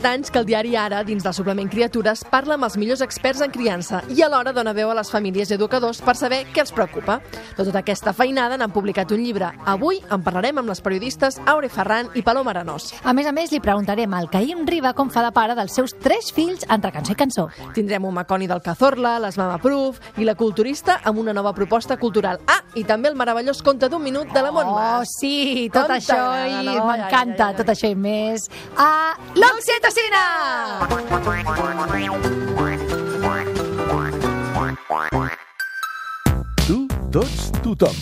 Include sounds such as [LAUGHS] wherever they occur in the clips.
set anys que el diari Ara, dins del suplement Criatures, parla amb els millors experts en criança i alhora dona veu a les famílies i educadors per saber què els preocupa. De tota aquesta feinada n'han publicat un llibre. Avui en parlarem amb les periodistes Aure Ferran i Paloma Arenós. A més a més, li preguntarem al Caïm Riba com fa de pare dels seus tres fills entre cançó i cançó. Tindrem un Maconi del Cazorla, les Mama Proof i la culturista amb una nova proposta cultural. Ah, i també el meravellós conte d'un minut de la Oh, Montmar. sí, tot Com això i m'encanta, tot això i més. A l'Oxitocina! Tu, tots, tothom.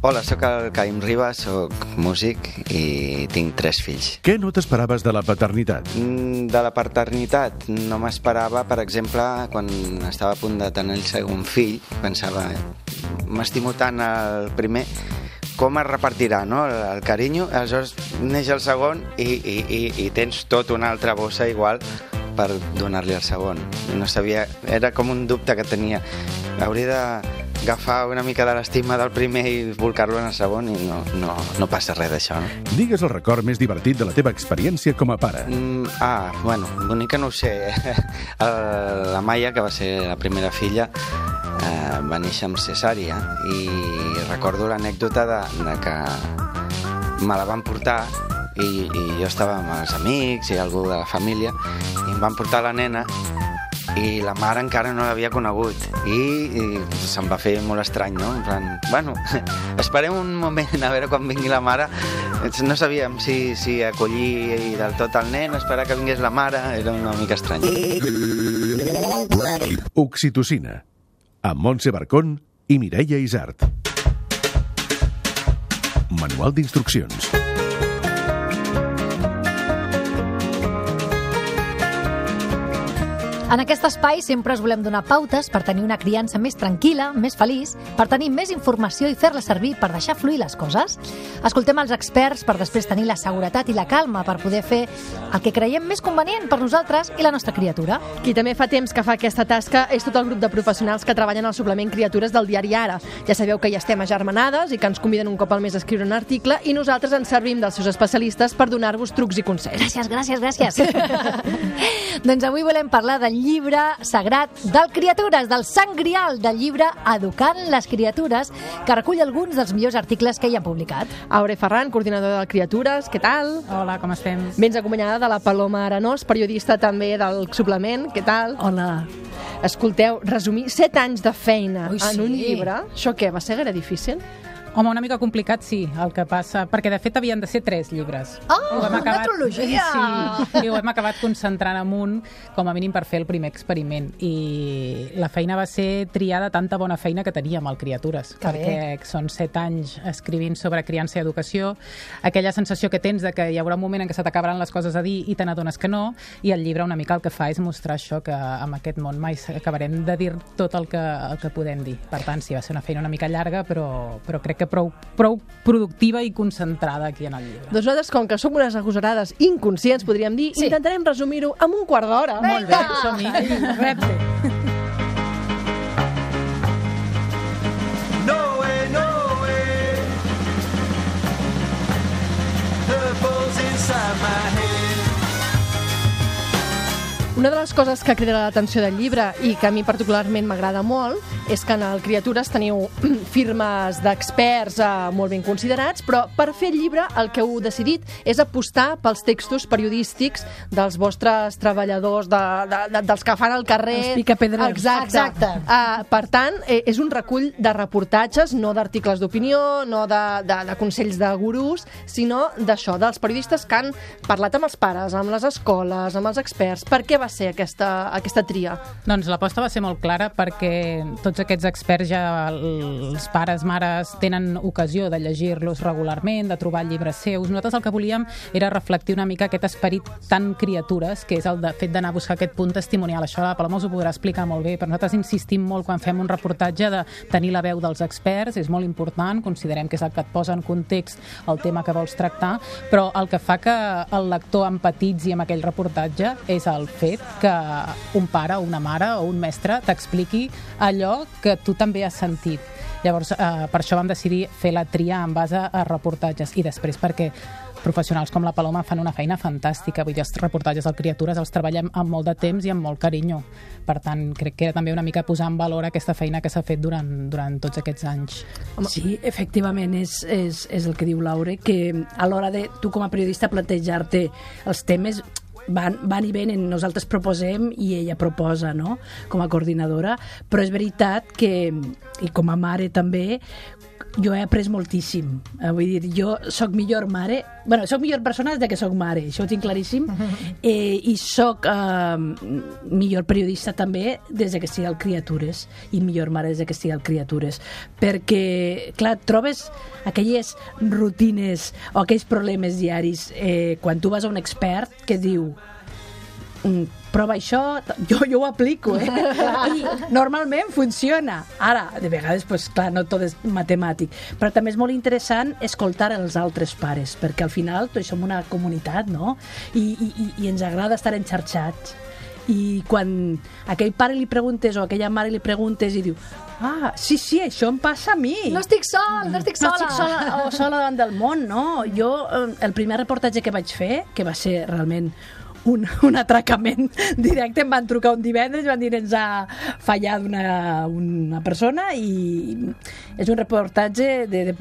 Hola, sóc el Caim Riba, sóc músic i tinc tres fills. Què no t'esperaves de la paternitat? Mm, De la paternitat no m'esperava, per exemple, quan estava a punt de tenir el segon fill, pensava, m'estimo tant el primer, com es repartirà no? el, el carinyo, aleshores neix el segon i, i, i, i tens tot una altra bossa igual per donar-li al segon. No sabia, era com un dubte que tenia. Hauria d'agafar una mica de l'estima del primer i volcar-lo en el segon i no, no, no passa res d'això, no? Digues el record més divertit de la teva experiència com a pare. Mm, ah, bueno, bonica no ho sé. El- la Maia, que va ser la primera filla, eh, va néixer amb cesària i recordo l'anècdota de, de que me la van portar i, i jo estava amb els amics i algú de la família i em van portar la nena i la mare encara no l'havia conegut i, i se'm va fer molt estrany, no? En plan, bueno, [LAUGHS] esperem un moment a veure quan vingui la mare no sabíem si, si acollir del tot el nen, esperar que vingués la mare era una mica estrany Oxitocina. Amb Montse Barcón i Mireia Isart. Manual d'instruccions. En aquest espai sempre us volem donar pautes per tenir una criança més tranquil·la, més feliç, per tenir més informació i fer-la servir per deixar fluir les coses. Escoltem els experts per després tenir la seguretat i la calma per poder fer el que creiem més convenient per nosaltres i la nostra criatura. Qui també fa temps que fa aquesta tasca és tot el grup de professionals que treballen al suplement Criatures del diari Ara. Ja sabeu que hi estem agermanades i que ens conviden un cop al mes a escriure un article i nosaltres ens servim dels seus especialistes per donar-vos trucs i consells. Gràcies, gràcies, gràcies. [LAUGHS] [LAUGHS] doncs avui volem parlar del llibre sagrat del Criatures, del Sant Grial, del llibre Educant les Criatures, que recull alguns dels millors articles que hi ha publicat. Aure Ferran, coordinadora de Criatures, què tal? Hola, com estem? Vens acompanyada de la Paloma Arenós, periodista també del suplement, què tal? Hola. Escolteu, resumir 7 anys de feina Ui, en un sí. llibre, això què, va ser gaire difícil? Home, una mica complicat, sí, el que passa... Perquè, de fet, havien de ser tres llibres. Oh, Ho hem una trilogia! Sí, i ho hem acabat concentrant en un, com a mínim per fer el primer experiment. I la feina va ser triada tanta bona feina que teníem al Criatures, Que perquè bé. són set anys escrivint sobre criança i educació, aquella sensació que tens de que hi haurà un moment en què se t'acabaran les coses a dir i te n'adones que no, i el llibre una mica el que fa és mostrar això, que amb aquest món mai acabarem de dir tot el que, el que podem dir. Per tant, sí, va ser una feina una mica llarga, però, però crec que prou, prou productiva i concentrada aquí en el llibre. Doncs nosaltres, com que som unes agosarades inconscients, podríem dir, Sí. intentarem resumir-ho en un quart d'hora. Molt bé, som-hi. Repte. No Una de les coses que crida l'atenció del llibre i que a mi particularment m'agrada molt és que en el Criatures teniu [CLEARS THROAT] firmes d'experts eh, molt ben considerats, però per fer el llibre el que heu decidit és apostar pels textos periodístics dels vostres treballadors, de, de, de, dels que fan al carrer... Els picapedrers. Exacte. Exacte. Uh, per tant, eh, és un recull de reportatges, no d'articles d'opinió, no de, de, de consells de gurús, sinó d'això, dels periodistes que han parlat amb els pares, amb les escoles, amb els experts. Per què va ser aquesta, aquesta tria? Doncs l'aposta va ser molt clara perquè tots aquests experts ja, els pares, mares, tenen ocasió de llegir-los regularment, de trobar llibres seus. Nosaltres el que volíem era reflectir una mica aquest esperit tan criatures, que és el de fet d'anar a buscar aquest punt testimonial. Això la Paloma us ho podrà explicar molt bé, però nosaltres insistim molt quan fem un reportatge de tenir la veu dels experts, és molt important, considerem que és el que et posa en context el tema que vols tractar, però el que fa que el lector empatitzi amb aquell reportatge és el fet que un pare, una mare o un mestre t'expliqui allò que tu també has sentit. Llavors, eh, per això vam decidir fer la tria en base a reportatges i després perquè professionals com la Paloma fan una feina fantàstica. Vull dir, els reportatges al Criatures els treballem amb molt de temps i amb molt carinyo. Per tant, crec que era també una mica posar en valor aquesta feina que s'ha fet durant, durant tots aquests anys. Sí, efectivament, és, és, és el que diu Laure, que a l'hora de tu com a periodista plantejar-te els temes van, van i venen, nosaltres proposem i ella proposa, no?, com a coordinadora, però és veritat que, i com a mare també, jo he après moltíssim. Eh, vull dir, jo sóc millor mare... bueno, sóc millor persona des de que sóc mare, això ho tinc claríssim. [LAUGHS] Eh, I sóc eh, millor periodista també des de que estic al Criatures i millor mare des de que estic al Criatures. Perquè, clar, trobes aquelles rutines o aquells problemes diaris eh, quan tu vas a un expert que diu prova això, jo, jo ho aplico, eh? [LAUGHS] I normalment funciona. Ara, de vegades, pues, clar, no tot és matemàtic, però també és molt interessant escoltar els altres pares, perquè al final tots som una comunitat, no? I, i, i- ens agrada estar enxarxats. I quan aquell pare li preguntes o aquella mare li preguntes i diu ah, sí, sí, això em passa a mi. No estic sol, no estic No sola. estic sola, o sola davant del món, no. Jo, eh, el primer reportatge que vaig fer, que va ser realment un, un atracament [LAUGHS] directe, em van trucar un divendres i van dir ens ha fallat una, una persona i és un reportatge de, de,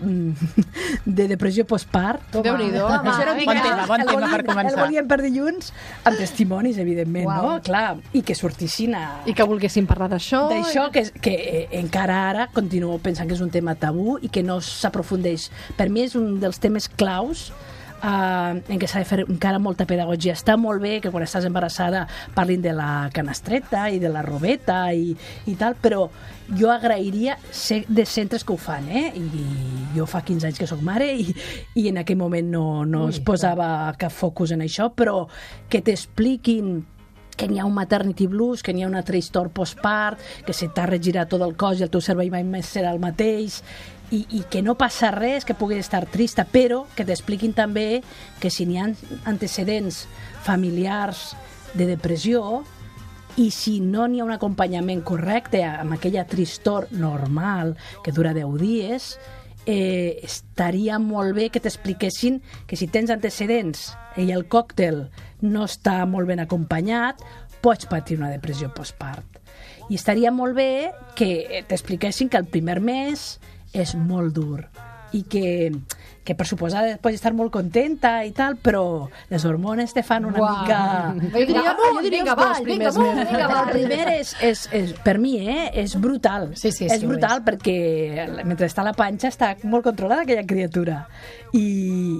de depressió postpart. Déu-n'hi-do. Bon tema, bon El tema per volíem- començar. El volíem per dilluns amb testimonis, evidentment, Uau. no? Clar, i que sortissin a, I que volguessin parlar d'això. d'això que, que eh, encara ara continuo pensant que és un tema tabú i que no s'aprofundeix. Per mi és un dels temes claus Uh, en què s'ha de fer encara molta pedagogia. Està molt bé que quan estàs embarassada parlin de la canastreta i de la robeta i, i tal, però jo agrairia ser de centres que ho fan, eh? I jo fa 15 anys que sóc mare i, i en aquell moment no, no es posava cap focus en això, però que t'expliquin que n'hi ha un maternity blues, que n'hi ha una tristor postpart, que se t'ha regirat tot el cos i el teu cervell mai més serà el mateix, i, i que no passa res, que puguis estar trista, però que t'expliquin també que si n'hi ha antecedents familiars de depressió i si no n'hi ha un acompanyament correcte amb aquella tristor normal que dura 10 dies, eh, estaria molt bé que t'expliquessin que si tens antecedents i el còctel no està molt ben acompanyat, pots patir una depressió postpart. I estaria molt bé que t'expliquessin que el primer mes és molt dur. I que, que per suposar pots estar molt contenta i tal, però les hormones te fan una Uau. mica... Vinga, Jo diria vinga, els dos avall, vinga, primers amunt, mesos. vinga, El avall. primer és, és, és, per mi, eh, és brutal. Sí, sí, és sí, ho brutal perquè mentre està a la panxa està molt controlada aquella criatura. I,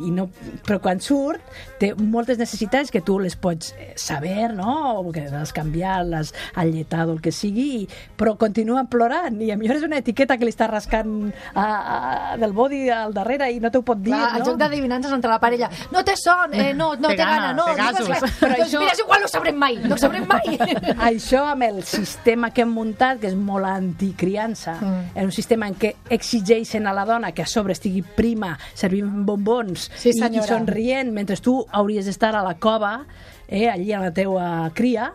i no, però quan surt té moltes necessitats que tu les pots eh, saber, no? O que has canviat, l'has alletat o el que sigui, i, però continua plorant i a millor és una etiqueta que li està rascant a, a, del body al darrere i no t'ho pot dir, Clar, el no? joc d'adivinances entre la parella. No té son, eh, no, no Té té gana, gana, no. té digues gasos. res. Però doncs això- mira, és igual, no ho sabrem mai, no ho sabrem mai. [LAUGHS] Això amb el sistema que hem muntat, que és molt anticriança, Mm. és un sistema en què exigeixen a la dona que a sobre estigui prima, servint bombons Sí, i, somrient, mentre tu hauries d'estar a la cova, eh, allí a la teua cria.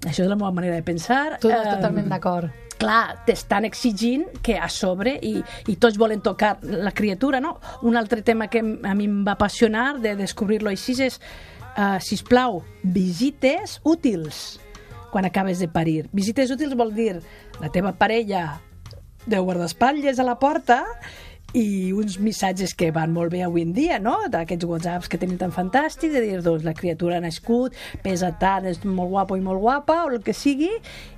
Això és la meva manera de pensar. Tot, Eh, totalment d'acord. Clar, t'estan exigint que a sobre, i, i tots volen tocar la criatura, no? Un altre tema que a mi em va apassionar de descobrir-lo així és, uh, sisplau, visites útils quan acabes de parir. Visites útils vol dir la teva parella de guardaespatlles a la porta i uns missatges que van molt bé avui en dia, no? d'aquests whatsapps que tenim tan fantàstics, de dir, doncs, la criatura ha nascut, pesa tant, és molt guapo i molt guapa, o el que sigui,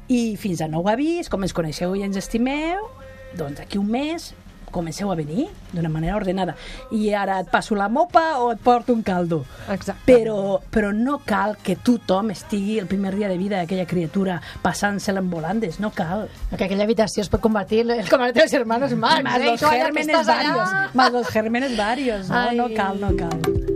i fins a nou avís, com ens coneixeu i ens estimeu, doncs aquí un mes comenceu a venir d'una manera ordenada. I ara et passo la mopa o et porto un caldo. Exacte. Però, però no cal que tothom estigui el primer dia de vida d'aquella criatura passant-se-la en volandes, no cal. Que aquella habitació es pot convertir en el comedor de los hermanos Marx. Más eh? los gérmenes allà. varios. Más los gérmenes varios. No, Ai. no cal, no cal.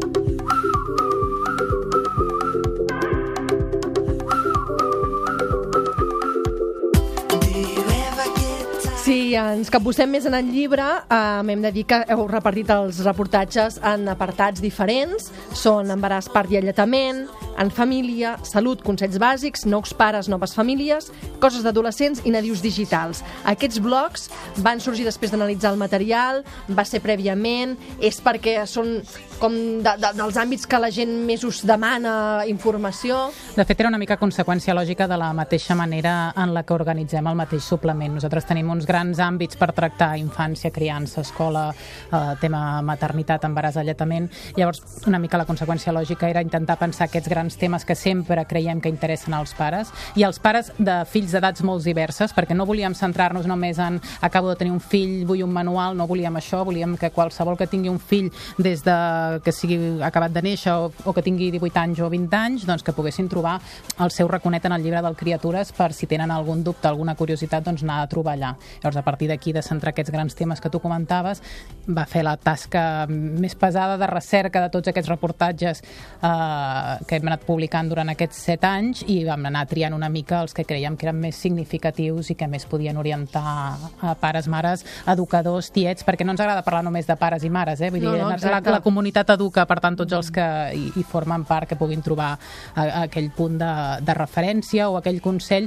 Si ens capbussem més en el llibre, eh, hem de dir que heu repartit els reportatges en apartats diferents. Són embaràs, part i alletament, en família, salut, consells bàsics, nous pares, noves famílies, coses d'adolescents i nadius digitals. Aquests blocs van sorgir després d'analitzar el material, va ser prèviament, és perquè són com de, de, dels àmbits que la gent més us demana informació. De fet, era una mica conseqüència lògica de la mateixa manera en la que organitzem el mateix suplement. Nosaltres tenim uns grans àmbits per tractar infància, criança, escola, eh, tema maternitat, embaràs, alletament. Llavors, una mica la conseqüència lògica era intentar pensar aquests grans temes que sempre creiem que interessen als pares i als pares de fills d'edats molt diverses, perquè no volíem centrar-nos només en acabo de tenir un fill, vull un manual, no volíem això, volíem que qualsevol que tingui un fill des de que sigui acabat de néixer o, o que tingui 18 anys o 20 anys, doncs que poguessin trobar el seu raconet en el llibre del Criatures per si tenen algun dubte, alguna curiositat, doncs anar a trobar allà. Llavors, a partir d'aquí, de centrar aquests grans temes que tu comentaves, va fer la tasca més pesada de recerca de tots aquests reportatges eh, que hem anat publicant durant aquests set anys i vam anar triant una mica els que creiem que eren més significatius i que més podien orientar a pares, mares, educadors, tiets, perquè no ens agrada parlar només de pares i mares, eh? Vull dir, No, no, la, la comunitat educa, per tant, tots els que hi, hi formen part que puguin trobar a, a aquell punt de, de referència o aquell consell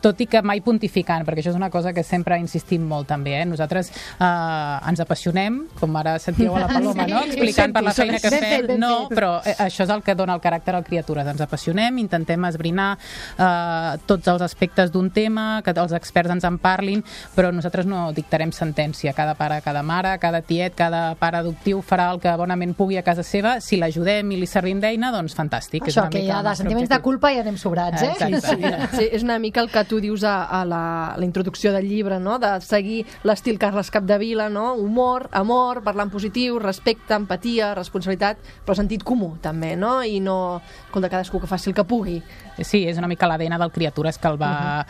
tot i que mai pontificant, perquè això és una cosa que sempre insistim molt també. Eh? Nosaltres eh, ens apassionem, com ara sentíeu a la Paloma, no? explicant per la feina que fem, no, però eh, això és el que dona el caràcter al Criatures. Ens apassionem, intentem esbrinar eh, tots els aspectes d'un tema, que els experts ens en parlin, però nosaltres no dictarem sentència. Cada pare, cada mare, cada tiet, cada pare adoptiu farà el que bonament pugui a casa seva. Si l'ajudem i li servim d'eina, doncs fantàstic. És Això, una que mica ja el de sentiments de culpa ja anem sobrats, eh? Exacte. Sí, és una mica el que tu dius a, a la, la introducció del llibre, no? de seguir l'estil Carles Capdevila, no? humor, amor, parlar en positiu, respecte, empatia, responsabilitat, però sentit comú també, no? i no, escolta, cadascú que faci el que pugui. Sí, és una mica l'ADN del Criatures que el va,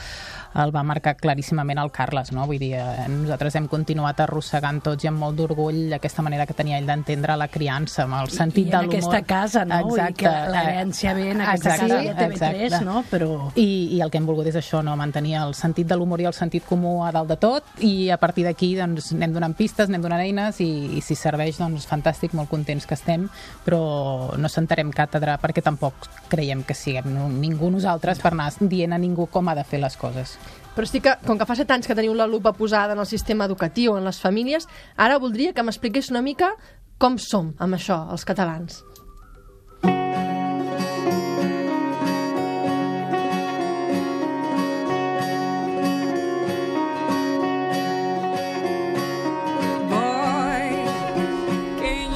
el va marcar claríssimament el Carles, no? Vull dir, eh, nosaltres hem continuat arrossegant tots i amb molt d'orgull aquesta manera que tenia ell d'entendre la criança, amb el sentit I de l'humor. aquesta casa, no? Que la- l'herència ve en aquesta Exacte, casa de TV3, exacte. no? Però... I, I el que hem volgut és això, no? mantenir el sentit de l'humor i el sentit comú a dalt de tot i a partir d'aquí doncs, anem donant pistes, anem donant eines i, i si serveix, doncs fantàstic, molt contents que estem, però no sentarem càtedra perquè tampoc creiem que siguem ningú nosaltres per anar dient a ningú com ha de fer les coses. Però estic que, com que fa set anys que teniu la lupa posada en el sistema educatiu, en les famílies, ara voldria que m'expliqués una mica com som amb això, els catalans.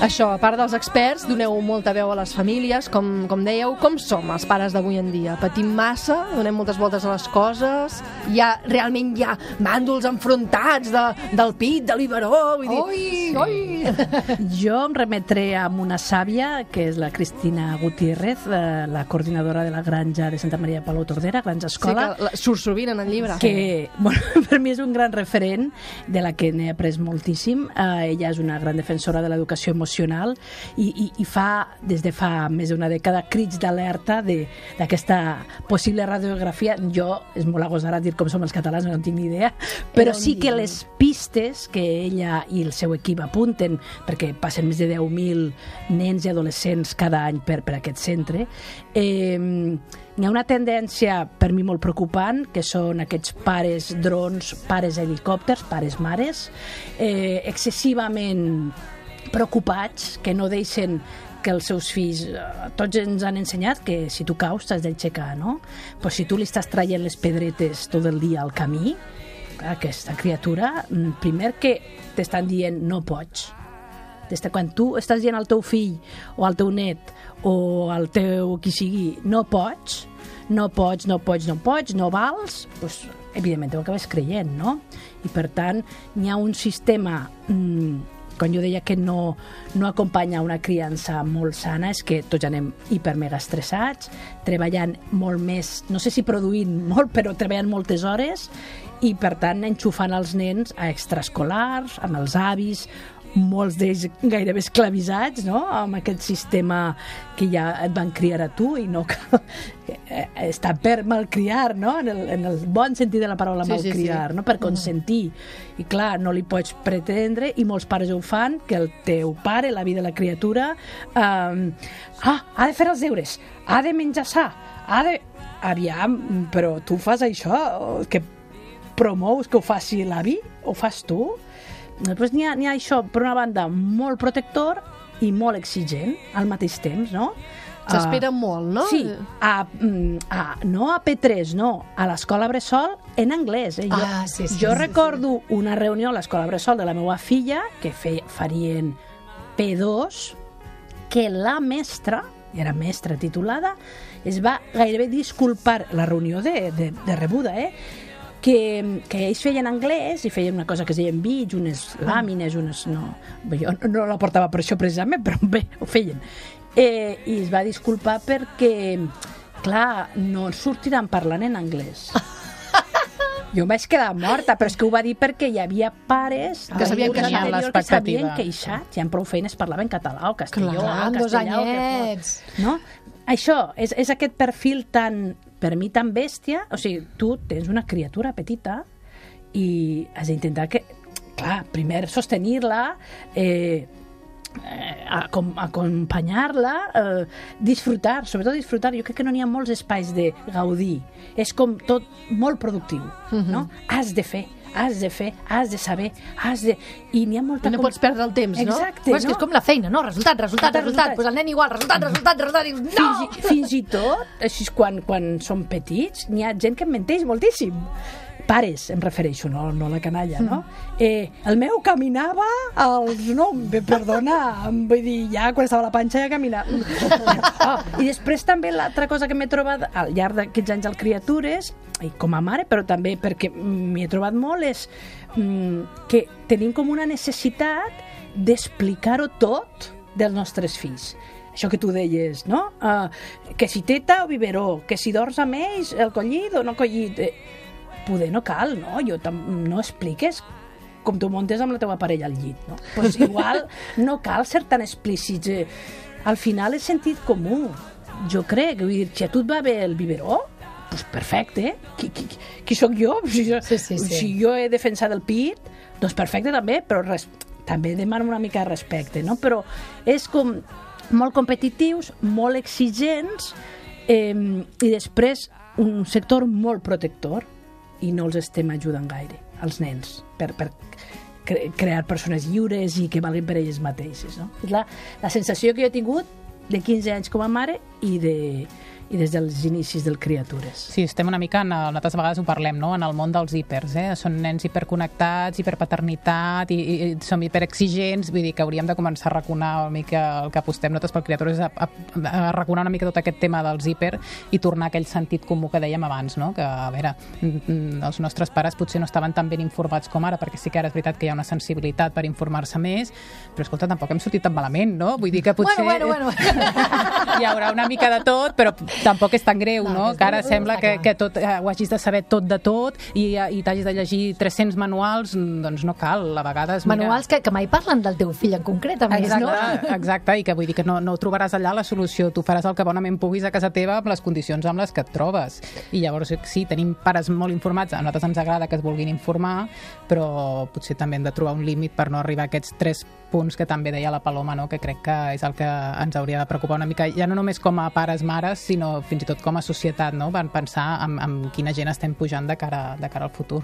Això, a part dels experts, doneu molta veu a les famílies, com, com dèieu. Com som els pares d'avui en dia? Patim massa? Donem moltes voltes a les coses? Hi ha, realment hi ha bàndols enfrontats de, del pit, de l'Iberó? Vull dir, Ui, ui! [LAUGHS] Jo em remetré a una sàvia, que és la Cristina Gutiérrez, eh, la coordinadora de la granja de Santa Maria de Palau Tordera, Granja sí Escola, que la- surt sovint en el llibre. que [LAUGHS] bueno, per mi és un gran referent de la que n'he après moltíssim. Eh, ella és una gran defensora de l'educació emocional i, i, i fa, des de fa més d'una dècada, crits d'alerta d'aquesta possible radiografia. Jo, és molt agosar dir com som els catalans, no en tinc ni idea, però sí que les pistes que ella i el seu equip apunten, perquè passen més de 10.000 nens i adolescents cada any per, per aquest centre, eh, hi ha una tendència per mi molt preocupant, que són aquests pares drons, pares helicòpters, pares mares, eh, excessivament preocupats, que no deixen que els seus fills, eh, tots ens han ensenyat que si tu caus t'has d'aixecar, no? Però si tu li estàs traient les pedretes tot el dia al camí, aquesta criatura, mm, primer que t'estan dient no pots. Des de quan tu estàs dient al teu fill o al teu net o al teu qui sigui no pots, no pots, no pots, no pots, no vals, doncs evidentment ho acabes creient, no? I per tant, hi ha un sistema mm, quan jo deia que no, no acompanya una criança molt sana és que tots anem hipermega estressats, treballant molt més, no sé si produint molt, però treballant moltes hores i per tant enxufant els nens a extraescolars, amb els avis, molts d'ells gairebé esclavitzats, no?, amb aquest sistema que ja et van criar a tu i no cal eh, està per malcriar, no?, en el, en el bon sentit de la paraula Sí, sí, malcriar, sí. no?, per consentir. I clar, no li pots pretendre, i molts pares ho fan, que el teu pare, l'avi de la criatura, um, ah, ha de fer els deures, ha de menjar sa, ha de... Aviam, però tu fas això, que promous que ho faci l'avi, ho fas tu? Després n'hi ha, ha això, per una banda, molt protector i molt exigent al mateix temps, no? S'espera Ah, molt, no? Sí, a, mm, a, no a P3, no, a l'escola Bressol en anglès. Eh? Jo, Ah, sí, sí, jo sí, recordo una reunió a l'escola Bressol de la meva filla que fe, farien P2 que la mestra, era mestra titulada, es va gairebé disculpar la reunió de, de, de rebuda, eh? Que, que ells feien anglès i feien una cosa que es deien bits, unes làmines, unes... No, jo no la portava per això precisament, però bé, ho feien. Eh, I es va disculpar perquè, clar, no sortiran parlant en anglès. Jo em vaig quedar morta, però és que ho va dir perquè hi havia pares Que s'havien queixat. anterior que L'expectativa. s'havien queixat. Ja en prou feines parlaven català o castelló. Clar, o amb dos castellà, o anyets. fos. No? Això, és, és aquest perfil tan, per mi, tan bèstia. O sigui, tu tens una criatura petita i has d'intentar que, clar, primer sostenir-la, eh, eh, acom acompanyar-la, eh, disfrutar, sobretot disfrutar. Jo crec que no n'hi ha molts espais de gaudir. És com tot molt productiu, no? Has de fer, has de fer, has de saber, has de... I n'hi ha molta... I no com- pots perdre el temps, no? Exacte, Però és que no? és com la feina, no? Resultat, resultat, Resultat, resultat. Pues el nen igual, resultat, resultat, resultat. Dius, no! Fins, i, fins i tot, així quan, quan són petits, n'hi ha gent que em menteix moltíssim. Pares, em refereixo, no, no la canalla, no? Eh, el meu caminava als... No, perdona, vull dir, ja quan estava la panxa ja caminava. Ah, [LAUGHS] I després també l'altra cosa que m'he trobat al llarg d'aquests anys al Criatures, i com a mare, però també perquè m'hi he trobat molt, és mm, que tenim com una necessitat d'explicar-ho tot dels nostres fills això que tu deies, no? Uh, que si teta o biberó, que si dors amb ells, el collit o no collit. Eh, poder no cal, no? Jo no expliques com tu montes amb la teva parella al llit, no? Pues [LAUGHS] igual no cal ser tan explícits. Eh, al final és sentit comú. Jo crec, vull dir, si a tu et va bé el biberó, pues perfecte. Qui, qui, qui sóc jo? Si, jo Sí, sí, sí. si jo he defensat el pit, doncs perfecte també, però res, també demano una mica de respecte, no? Però és com molt competitius, molt exigents eh, i després un sector molt protector i no els estem ajudant gaire, els nens, per, per cre crear persones lliures i que valguin per elles mateixes. No? És la, la sensació que jo he tingut de 15 anys com a mare i, de, i des dels inicis del Criatures. Sí, estem una mica, en, nosaltres a vegades ho parlem, no? en el món dels hipers. Eh? Són nens hiperconnectats, hiperpaternitat, i, i, i som hiperexigents, vull dir que hauríem de començar a raconar una mica el que apostem nosaltres pel Criatures, a, a, a raconar una mica tot aquest tema dels hiper i tornar a aquell sentit comú que dèiem abans, no? que a veure, els nostres pares potser no estaven tan ben informats com ara, perquè sí que ara és veritat que hi ha una sensibilitat per informar-se més, però escolta, tampoc hem sortit tan malament, no? Vull dir que potser Bueno, bueno, bueno. [LAUGHS] hi haurà una mica de tot, però tampoc és tan greu, No, no? Que ara sembla que, que tot, eh, ho hagis de saber tot de tot i, i t'hagis de llegir 300 manuals, mm, doncs no cal, a vegades... Mira, Manuals que, que mai parlen del teu fill en concret, a més, Exacte, no? exacte, i que vull dir que no, no trobaràs allà la solució, tu faràs el que bonament puguis a casa teva amb les condicions amb les que et trobes. I llavors, sí, tenim pares molt informats, a nosaltres ens agrada que es vulguin informar, però potser també hem de trobar un límit per no arribar a aquests tres punts que també deia la Paloma, no? que crec que és el que ens hauria de preocupar una mica, ja no només com a pares, mares, sinó fins i tot com a societat, no? van pensar en, en quina gent estem pujant de cara, de cara al futur.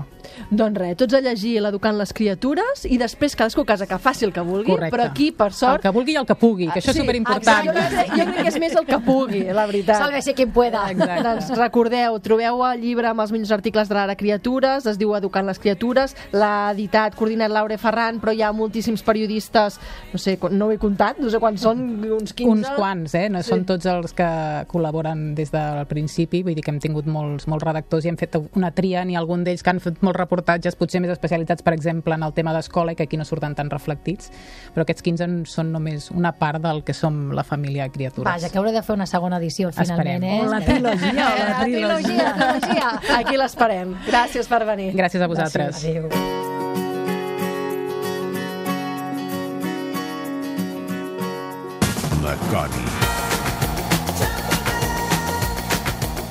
Doncs res, tots a llegir l'Educant les criatures i després cadascú a casa que faci el que vulgui, Correcte. però aquí, per El sort... que vulgui i el que pugui, que això és Sí, superimportant. exacte. Jo, crec- jo crec que és més el que pugui, la veritat. Sálvese quien pueda. Exacte. Doncs recordeu, trobeu el llibre amb els millors articles de l'Ara Criatures, es diu Educant les criatures, l'ha editat, coordinat Laura Ferran, però hi ha moltíssims periodistes especialistes, no sé, no ho he comptat, no sé quants són, uns 15. Uns quants, eh? No Sí. són tots els que col·laboren des del principi, vull dir que hem tingut molts, molts redactors i hem fet una tria, ha algun d'ells que han fet molts reportatges, potser més especialitzats, per exemple, en el tema d'escola, i que aquí no surten tan reflectits, però aquests 15 en són només una part del que som la família Criatures. Vaja, que hauré de fer una segona edició, finalment, Esperem. eh? O la trilogia, o la La trilogia, la trilogia. Aquí l'esperem. Gràcies per venir. Gràcies a vosaltres. Adéu. La Coni.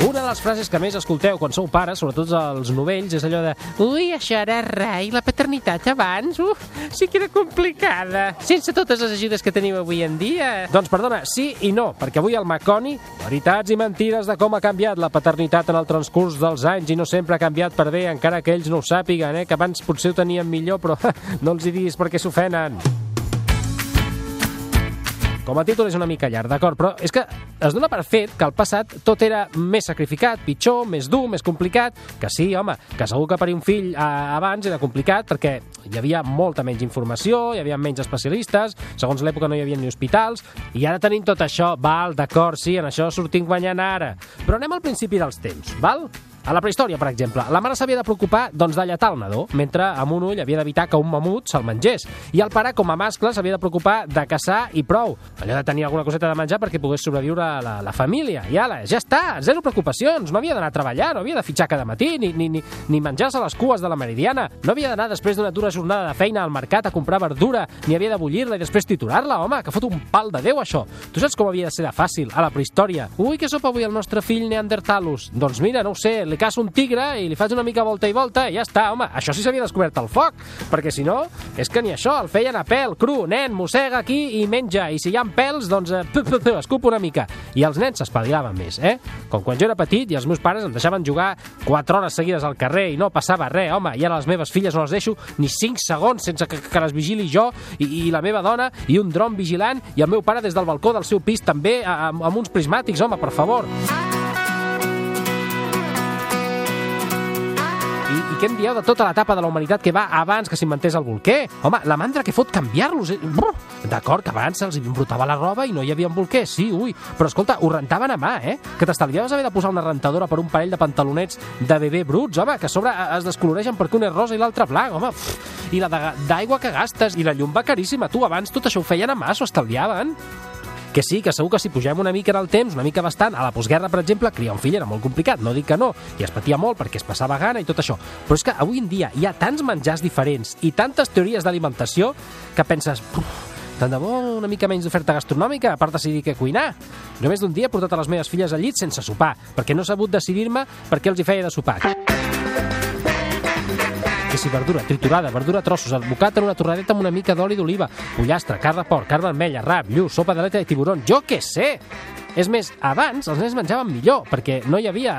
Una de les frases que més escolteu quan sou pares, sobretot els novells, és allò de Ui, això era rai, la paternitat abans, uf, sí que era complicada, sense totes les ajudes que tenim avui en dia. Doncs perdona, sí i no, perquè avui al Maconi, veritats i mentides de com ha canviat la paternitat en el transcurs dels anys i no sempre ha canviat per bé, encara que ells no ho sàpiguen, eh, que abans potser ho tenien millor, però [LAUGHS] no els hi diguis perquè s'ofenen. Com a títol és una mica llarg, d'acord, però és que es dona per fet que al passat tot era més sacrificat, pitjor, més dur, més complicat, que sí, home, que segur que parir un fill eh, abans era complicat perquè hi havia molta menys informació, hi havia menys especialistes, segons l'època no hi havia ni hospitals, i ara tenim tot això, val, d'acord, sí, en això sortim guanyant ara. Però anem al principi dels temps, val? A la prehistòria, per exemple, la mare s'havia de preocupar doncs, d'allatar el nadó, mentre amb un ull havia d'evitar que un mamut se'l mengés. I el pare, com a mascle, s'havia de preocupar de caçar i prou. Allò de tenir alguna coseta de menjar perquè pogués sobreviure la, la família. I ala, ja està, zero preocupacions. No havia d'anar a treballar, no havia de fitxar cada matí, ni, ni, ni, ni menjar-se les cues de la meridiana. No havia d'anar després d'una dura jornada de feina al mercat a comprar verdura, ni havia de bullir-la i després triturar-la, home, que fot un pal de Déu, això. Tu saps com havia de ser de fàcil, a la prehistòria? Ui, què sopa avui el nostre fill Neandertalus? Doncs mira, no ho sé, li caço un tigre i li faig una mica volta i volta i ja està, home, això sí s'havia descobert el foc, perquè si no, és que ni això, el feien a pèl, cru, nen, mossega aquí i menja, i si hi ha pèls, doncs eh, pu, pu, escup una mica. I els nens s'espavilaven més, eh? Com quan jo era petit i els meus pares em deixaven jugar 4 hores seguides al carrer i no passava res, home, i ara les meves filles no les deixo ni 5 segons sense que, que les vigili jo i, i la meva dona i un dron vigilant i el meu pare des del balcó del seu pis també amb, amb uns prismàtics, home, per favor. I, I què em dieu de tota l'etapa de la humanitat que va abans que s'inventés el bolquer? Home, la mandra que fot canviar-los. Eh? D'acord, que abans se'ls embrutava la roba i no hi havia un bolquer, sí, ui. Però escolta, ho rentaven a mà, eh? Que t'estalviaves haver de posar una rentadora per un parell de pantalonets de bebè bruts, home, que a sobre es descoloreixen perquè un és rosa i l'altre blanc, home. I la d'aigua que gastes, i la llum va caríssima. Tu, abans tot això ho feien a mà, s'ho estalviaven. Que sí, que segur que si pugem una mica en el temps, una mica bastant, a la postguerra, per exemple, criar un fill era molt complicat, no dic que no, i es patia molt perquè es passava gana i tot això. Però és que avui en dia hi ha tants menjars diferents i tantes teories d'alimentació que penses... "Uf, Tant de bo una mica menys d'oferta gastronòmica, a part decidir què cuinar. Jo més d'un dia he portat a les meves filles al llit sense sopar, perquè no he sabut decidir-me per què els hi feia de sopar. Que si verdura triturada, verdura a trossos, advocat en una torradeta amb una mica d'oli d'oliva, pollastre, carn de porc, carn vermella, rap, lluç, sopa de tiburon, jo què sé! És més, abans els nens menjaven millor, perquè no hi havia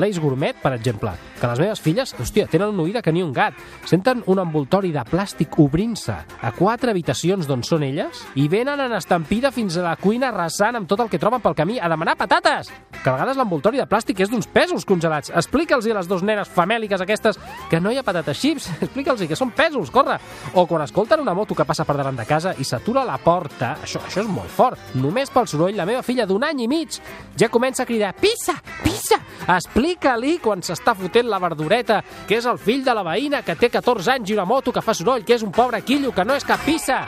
l'Ace Gourmet, per exemple, que les meves filles, hòstia, tenen una oïda que ni un gat. Senten un envoltori de plàstic obrint-se a quatre habitacions d'on són elles i venen en estampida fins a la cuina arrasant amb tot el que troben pel camí a demanar patates. Que a vegades l'envoltori de plàstic és d'uns pesos congelats. Explica'ls a les dues nenes famèliques aquestes que no hi ha patates xips. [LAUGHS] Explica'ls que són pesos, corre. O quan escolten una moto que passa per davant de casa i s'atura la porta, això, això és molt fort. Només pel soroll, la meva filla d'un any i mig ja comença a cridar «Pissa! Pissa!» Explica-li quan s'està fotent la verdureta que és el fill de la veïna que té 14 anys i una moto que fa soroll, que és un pobre quillo, que no és cap pissa.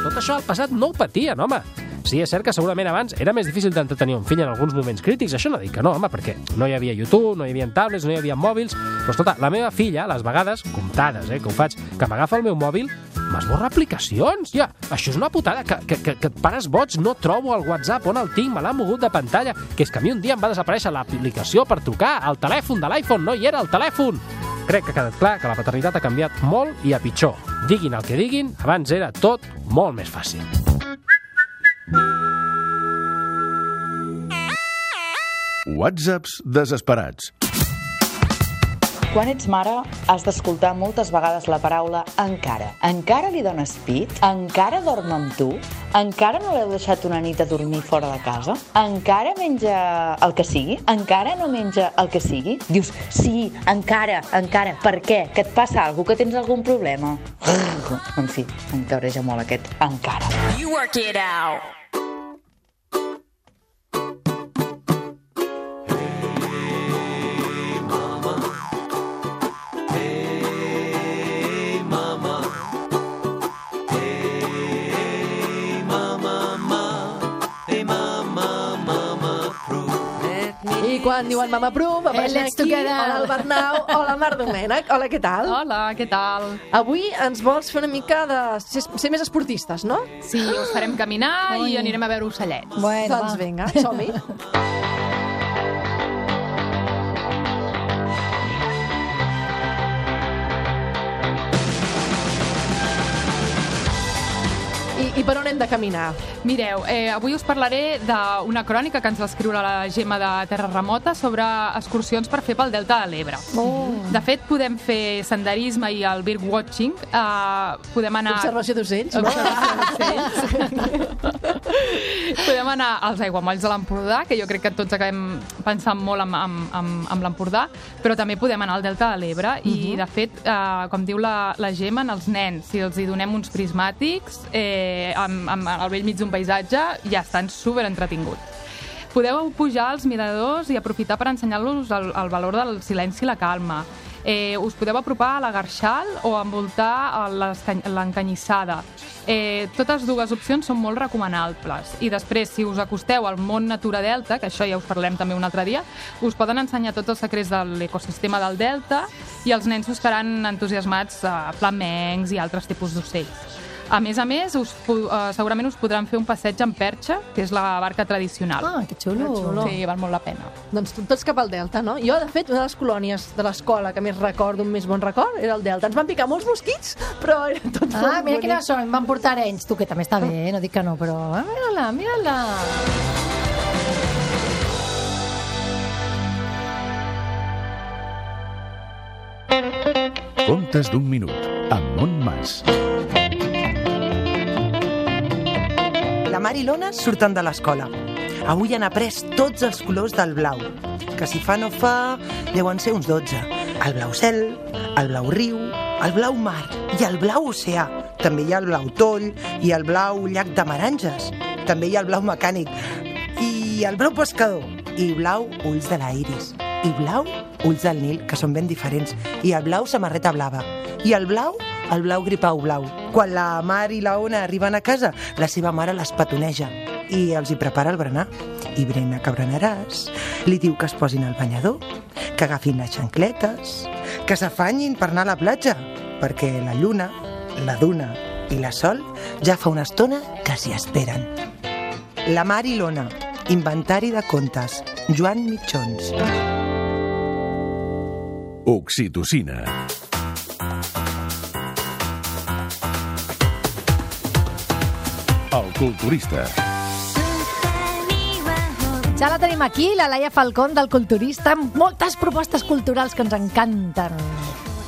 Tot això al passat no ho patien, home. Sí, és cert que segurament abans era més difícil d'entretenir un fill en alguns moments crítics, això no dic que no, home, perquè no hi havia YouTube, no hi havia tablets, no hi havia mòbils, però escolta, la meva filla, a les vegades, comptades, eh, que ho faig, que m'agafa el meu mòbil, m'esborra aplicacions, ja, això és una putada, que, que, que, que et pares boig, no trobo el WhatsApp, on el tinc, me l'ha mogut de pantalla, que és que a mi un dia em va desaparèixer l'aplicació per trucar, el telèfon de l'iPhone, no hi era el telèfon. Crec que ha quedat clar que la paternitat ha canviat molt i a pitjor. Diguin el que diguin, abans era tot molt més fàcil. Whatsapps desesperats. Quan ets mare, has d'escoltar moltes vegades la paraula encara. Encara li dones pit? Encara dorm amb tu? Encara no l'heu deixat una nit a dormir fora de casa? Encara menja el que sigui? Encara no menja el que sigui? Dius, sí, encara, encara. Per què? Que et passa alguna? Que tens algun problema? En fi, em cabreja molt aquest encara. You work it out. Quan diuen Mama Prum, apareixen let's aquí. together. Hola, el Bernau. Hola, Mar Domènec. Hola, què tal? Hola, què tal? Avui ens vols fer una mica de... ser, ser més esportistes, no? Sí, us farem caminar i anirem a veure ocellets. Bueno, doncs va. vinga, som-hi. [LAUGHS] I, per on hem de caminar? Mireu, eh, avui us parlaré d'una crònica que ens va escriure la Gemma de Terra Remota sobre excursions per fer pel Delta de l'Ebre. Oh. De fet, podem fer senderisme i el birdwatching. Eh, podem anar... Observació d'ocells, no? Observació d'ocells. [LAUGHS] podem anar als aiguamolls de l'Empordà, que jo crec que tots acabem pensant molt en, en, en, en l'Empordà, però també podem anar al Delta de l'Ebre i, de fet, eh, com diu la, la Gemma, en els nens, si els hi donem uns prismàtics eh, amb, amb, al vell mig d'un paisatge, ja estan super entretinguts. Podeu pujar als miradors i aprofitar per ensenyar-los el, el valor del silenci i la calma. Eh, us podeu apropar a la Garxal o envoltar l'encanyissada. Eh, totes dues opcions són molt recomanables. I després, si us acosteu al món Natura Delta, que això ja us parlem també un altre dia, us poden ensenyar tots els secrets de l'ecosistema del Delta i els nens us estaran entusiasmats a flamencs i altres tipus d'ocells. A més a més, us, eh, segurament us podran fer un passeig en perxa, que és la barca tradicional. Ah, que xulo. Que xulo. Sí, val molt la pena. Doncs to- tots cap al Delta, no? Jo, de fet, una de les colònies de l'escola que més recordo, un més bon record, era el Delta. Ens van picar molts mosquits, però era tot Ah, molt mira bonic. quines són, em van portar arenys. Tu, que també està bé, eh? no dic que no, però... Ah, mira-la, mira-la. Contes d'un minut, amb Montmas. La Mar i l'Ona surten de l'escola. Avui han après tots els colors del blau, que si fa no fa, deuen ser uns 12. El blau cel, el blau riu, el blau mar i el blau oceà. També hi ha el blau toll i el blau llac de Maranges. També hi ha el blau mecànic i el blau pescador i blau ulls de la iris i blau ulls del Nil, que són ben diferents, i el blau samarreta blava, i el blau el blau gripau blau. Quan la Mar i la Ona arriben a casa, la seva mare les petoneja i els hi prepara el berenar. I Brena, que berenaràs, li diu que es posin al banyador, que agafin les xancletes, que s'afanyin per anar a la platja, perquè la lluna, la duna i la sol ja fa una estona que s'hi esperen. La Mar i l'Ona, inventari de contes, Joan Mitjons. Oxitocina. El culturista. Ja la tenim aquí, la Laia Falcón del Culturista, amb moltes propostes culturals que ens encanten.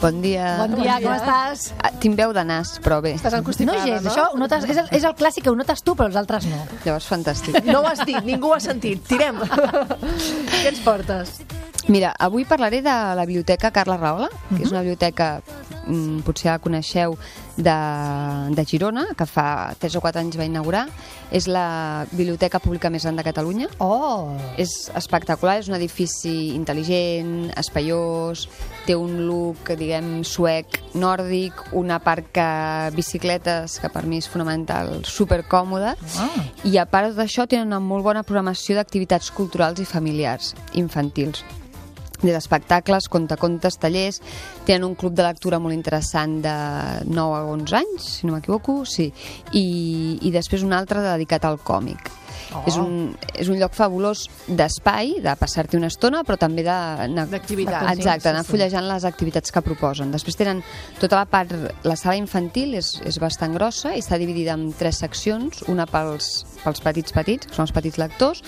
Bon dia. Bon dia, com estàs? Ah, Tinc veu de nas, però bé. Estàs No gens, això ho notes, és, el, és el clàssic que ho notes tu, però els altres no. Llavors, fantàstic. No ho has dit, ningú ho ha sentit. Tirem. [LAUGHS] Què ens portes? Mira, avui parlaré de la biblioteca Carla Rahola, que és una biblioteca, mm, potser la coneixeu, de, de Girona, que fa 3 o 4 anys va inaugurar. És la biblioteca pública més gran de Catalunya. Oh! És espectacular, és un edifici intel·ligent, espaiós, té un look, diguem, suec, nòrdic, una parca bicicletes, que per mi és fonamental, supercòmoda, Ah. i a part d'això tenen una molt bona programació d'activitats culturals i familiars, infantils des d'espectacles, contacontes, tallers, tenen un club de lectura molt interessant de 9 a 11 anys, si no m'equivoco, sí, i, i després un altre dedicat al còmic. Oh. És, un, és un lloc fabulós d'espai, de passar-t'hi una estona, però també. D'activitats. Exacte, Sí, anar sí. fullejant les activitats que proposen. Després tenen tota la part... La sala infantil és, és bastant grossa i està dividida en tres seccions, una pels, pels petits petits, que són els petits lectors,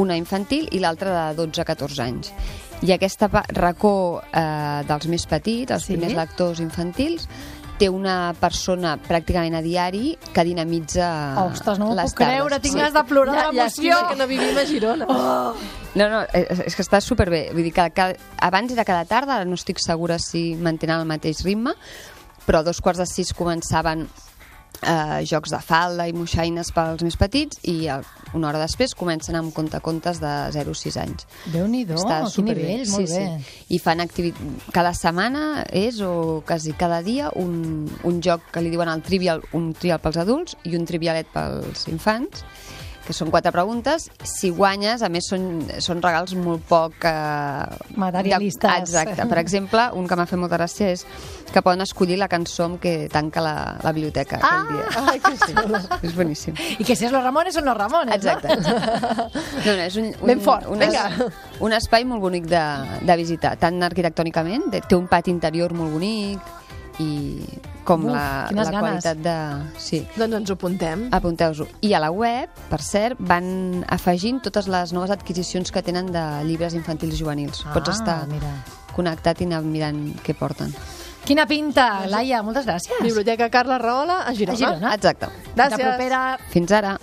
una infantil i l'altra de 12 a 14 anys. I aquesta racó eh, dels més petits, els Sí? primers lectors infantils, té una persona pràcticament a diari que dinamitza Ostres, no m'ho les puc creure, tardes. tinc ganes de plorar de l'emoció. Llàstima que no vivim a Girona. Oh. No, no, és, és que està superbé. Vull dir que cada, abans era cada tarda, ara no estic segura si mantenen el mateix ritme, però a dos quarts de sis començaven eh, jocs de falda i moixaines pels més petits i eh, una hora després comencen amb contacontes de 0 a 6 anys. Déu-n'hi-do, Està quin nivell, molt sí, bé. Sí. I fan activitat... Cada setmana és, o quasi cada dia, un, un joc que li diuen el trivial, un trivial pels adults i un trivialet pels infants que són quatre preguntes. Si guanyes, a més, són, són regals molt poc... Eh, Materialistes. De, exacte. Per exemple, un que m'ha fet molta gràcia és que poden escollir la cançó amb què tanca la, la biblioteca Ah! aquell dia. Ai, que xulo. És boníssim. I que si és los Ramones, són los Ramones, Exacte. no? No, no, és un, un, Ben fort, un, vinga. un espai molt bonic de, de visitar, tant arquitectònicament, té un pati interior molt bonic i com Uf, la, la ganes. qualitat de... Sí. Doncs ens ho apuntem. Apunteu-vos-ho. I a la web, per cert, van afegint totes les noves adquisicions que tenen de llibres infantils i juvenils. Ah, Pots estar mira. connectat i anar mirant què porten. Quina pinta, Laia, moltes gràcies. Biblioteca Carla Rahola a Girona. A Girona. Exacte. Gràcies. Fins ara.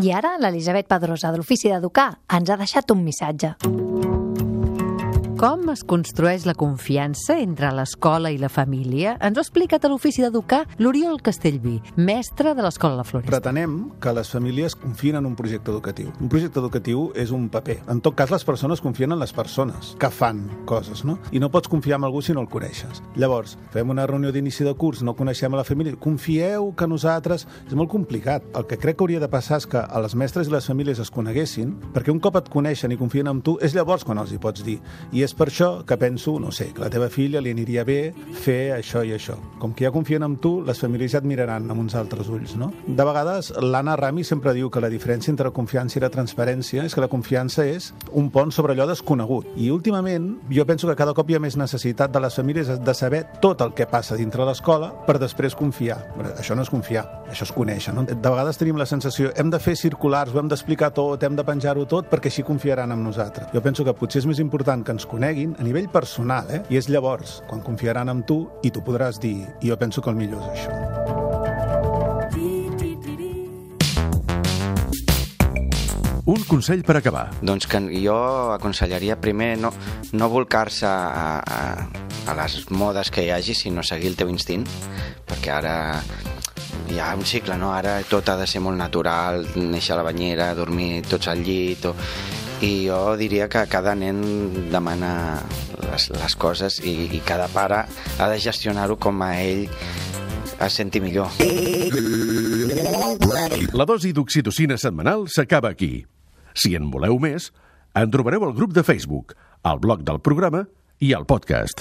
I ara l'Elisabet Pedrosa, de l'Ofici d'Educar, ens ha deixat un missatge. Com es construeix la confiança entre l'escola i la família? Ens ho ha explicat a l'Ofici d'Educar l'Oriol Castellví, mestre de l'Escola La Floresta. Pretenem que les famílies confien en un projecte educatiu. Un projecte educatiu és un paper. En tot cas, les persones confien en les persones que fan coses, no? I no pots confiar en algú si no el coneixes. Llavors, fem una reunió d'inici de curs, no coneixem a la família, confieu que nosaltres... És molt complicat. El que crec que hauria de passar és que a les mestres i les famílies es coneguessin, perquè un cop et coneixen i confien en tu, és llavors quan els hi pots dir. I és per això que penso, no sé, que la teva filla li aniria bé fer això i això. Com que ja confien en tu, les famílies ja et miraran amb uns altres ulls, no? De vegades, l'Anna Rami sempre diu que la diferència entre la confiança i la transparència és que la confiança és un pont sobre allò desconegut. I últimament, jo penso que cada cop hi ha més necessitat de les famílies de saber tot el que passa dintre l'escola per després confiar. Però Això no és confiar, això és conèixer, no? De vegades tenim la sensació, hem de fer circulars, ho hem d'explicar tot, hem de penjar-ho tot, perquè així confiaran en nosaltres. Jo penso que potser és més important que ens coneguin a nivell personal, eh? I és llavors quan confiaran en tu i tu podràs dir, jo penso que el millor és això. Un consell per acabar. Doncs que jo aconsellaria primer no, no volcar-se a, a, a les modes que hi hagi, sinó seguir el teu instint, perquè ara hi ha un cicle, no? Ara tot ha de ser molt natural, néixer a la banyera, dormir tots al llit, o... i jo diria que cada nen demana les, les coses i, i cada pare ha de gestionar-ho com a ell es senti millor. La dosi d'oxitocina setmanal s'acaba aquí. Si en voleu més, en trobareu al grup de Facebook, al blog del programa i al podcast.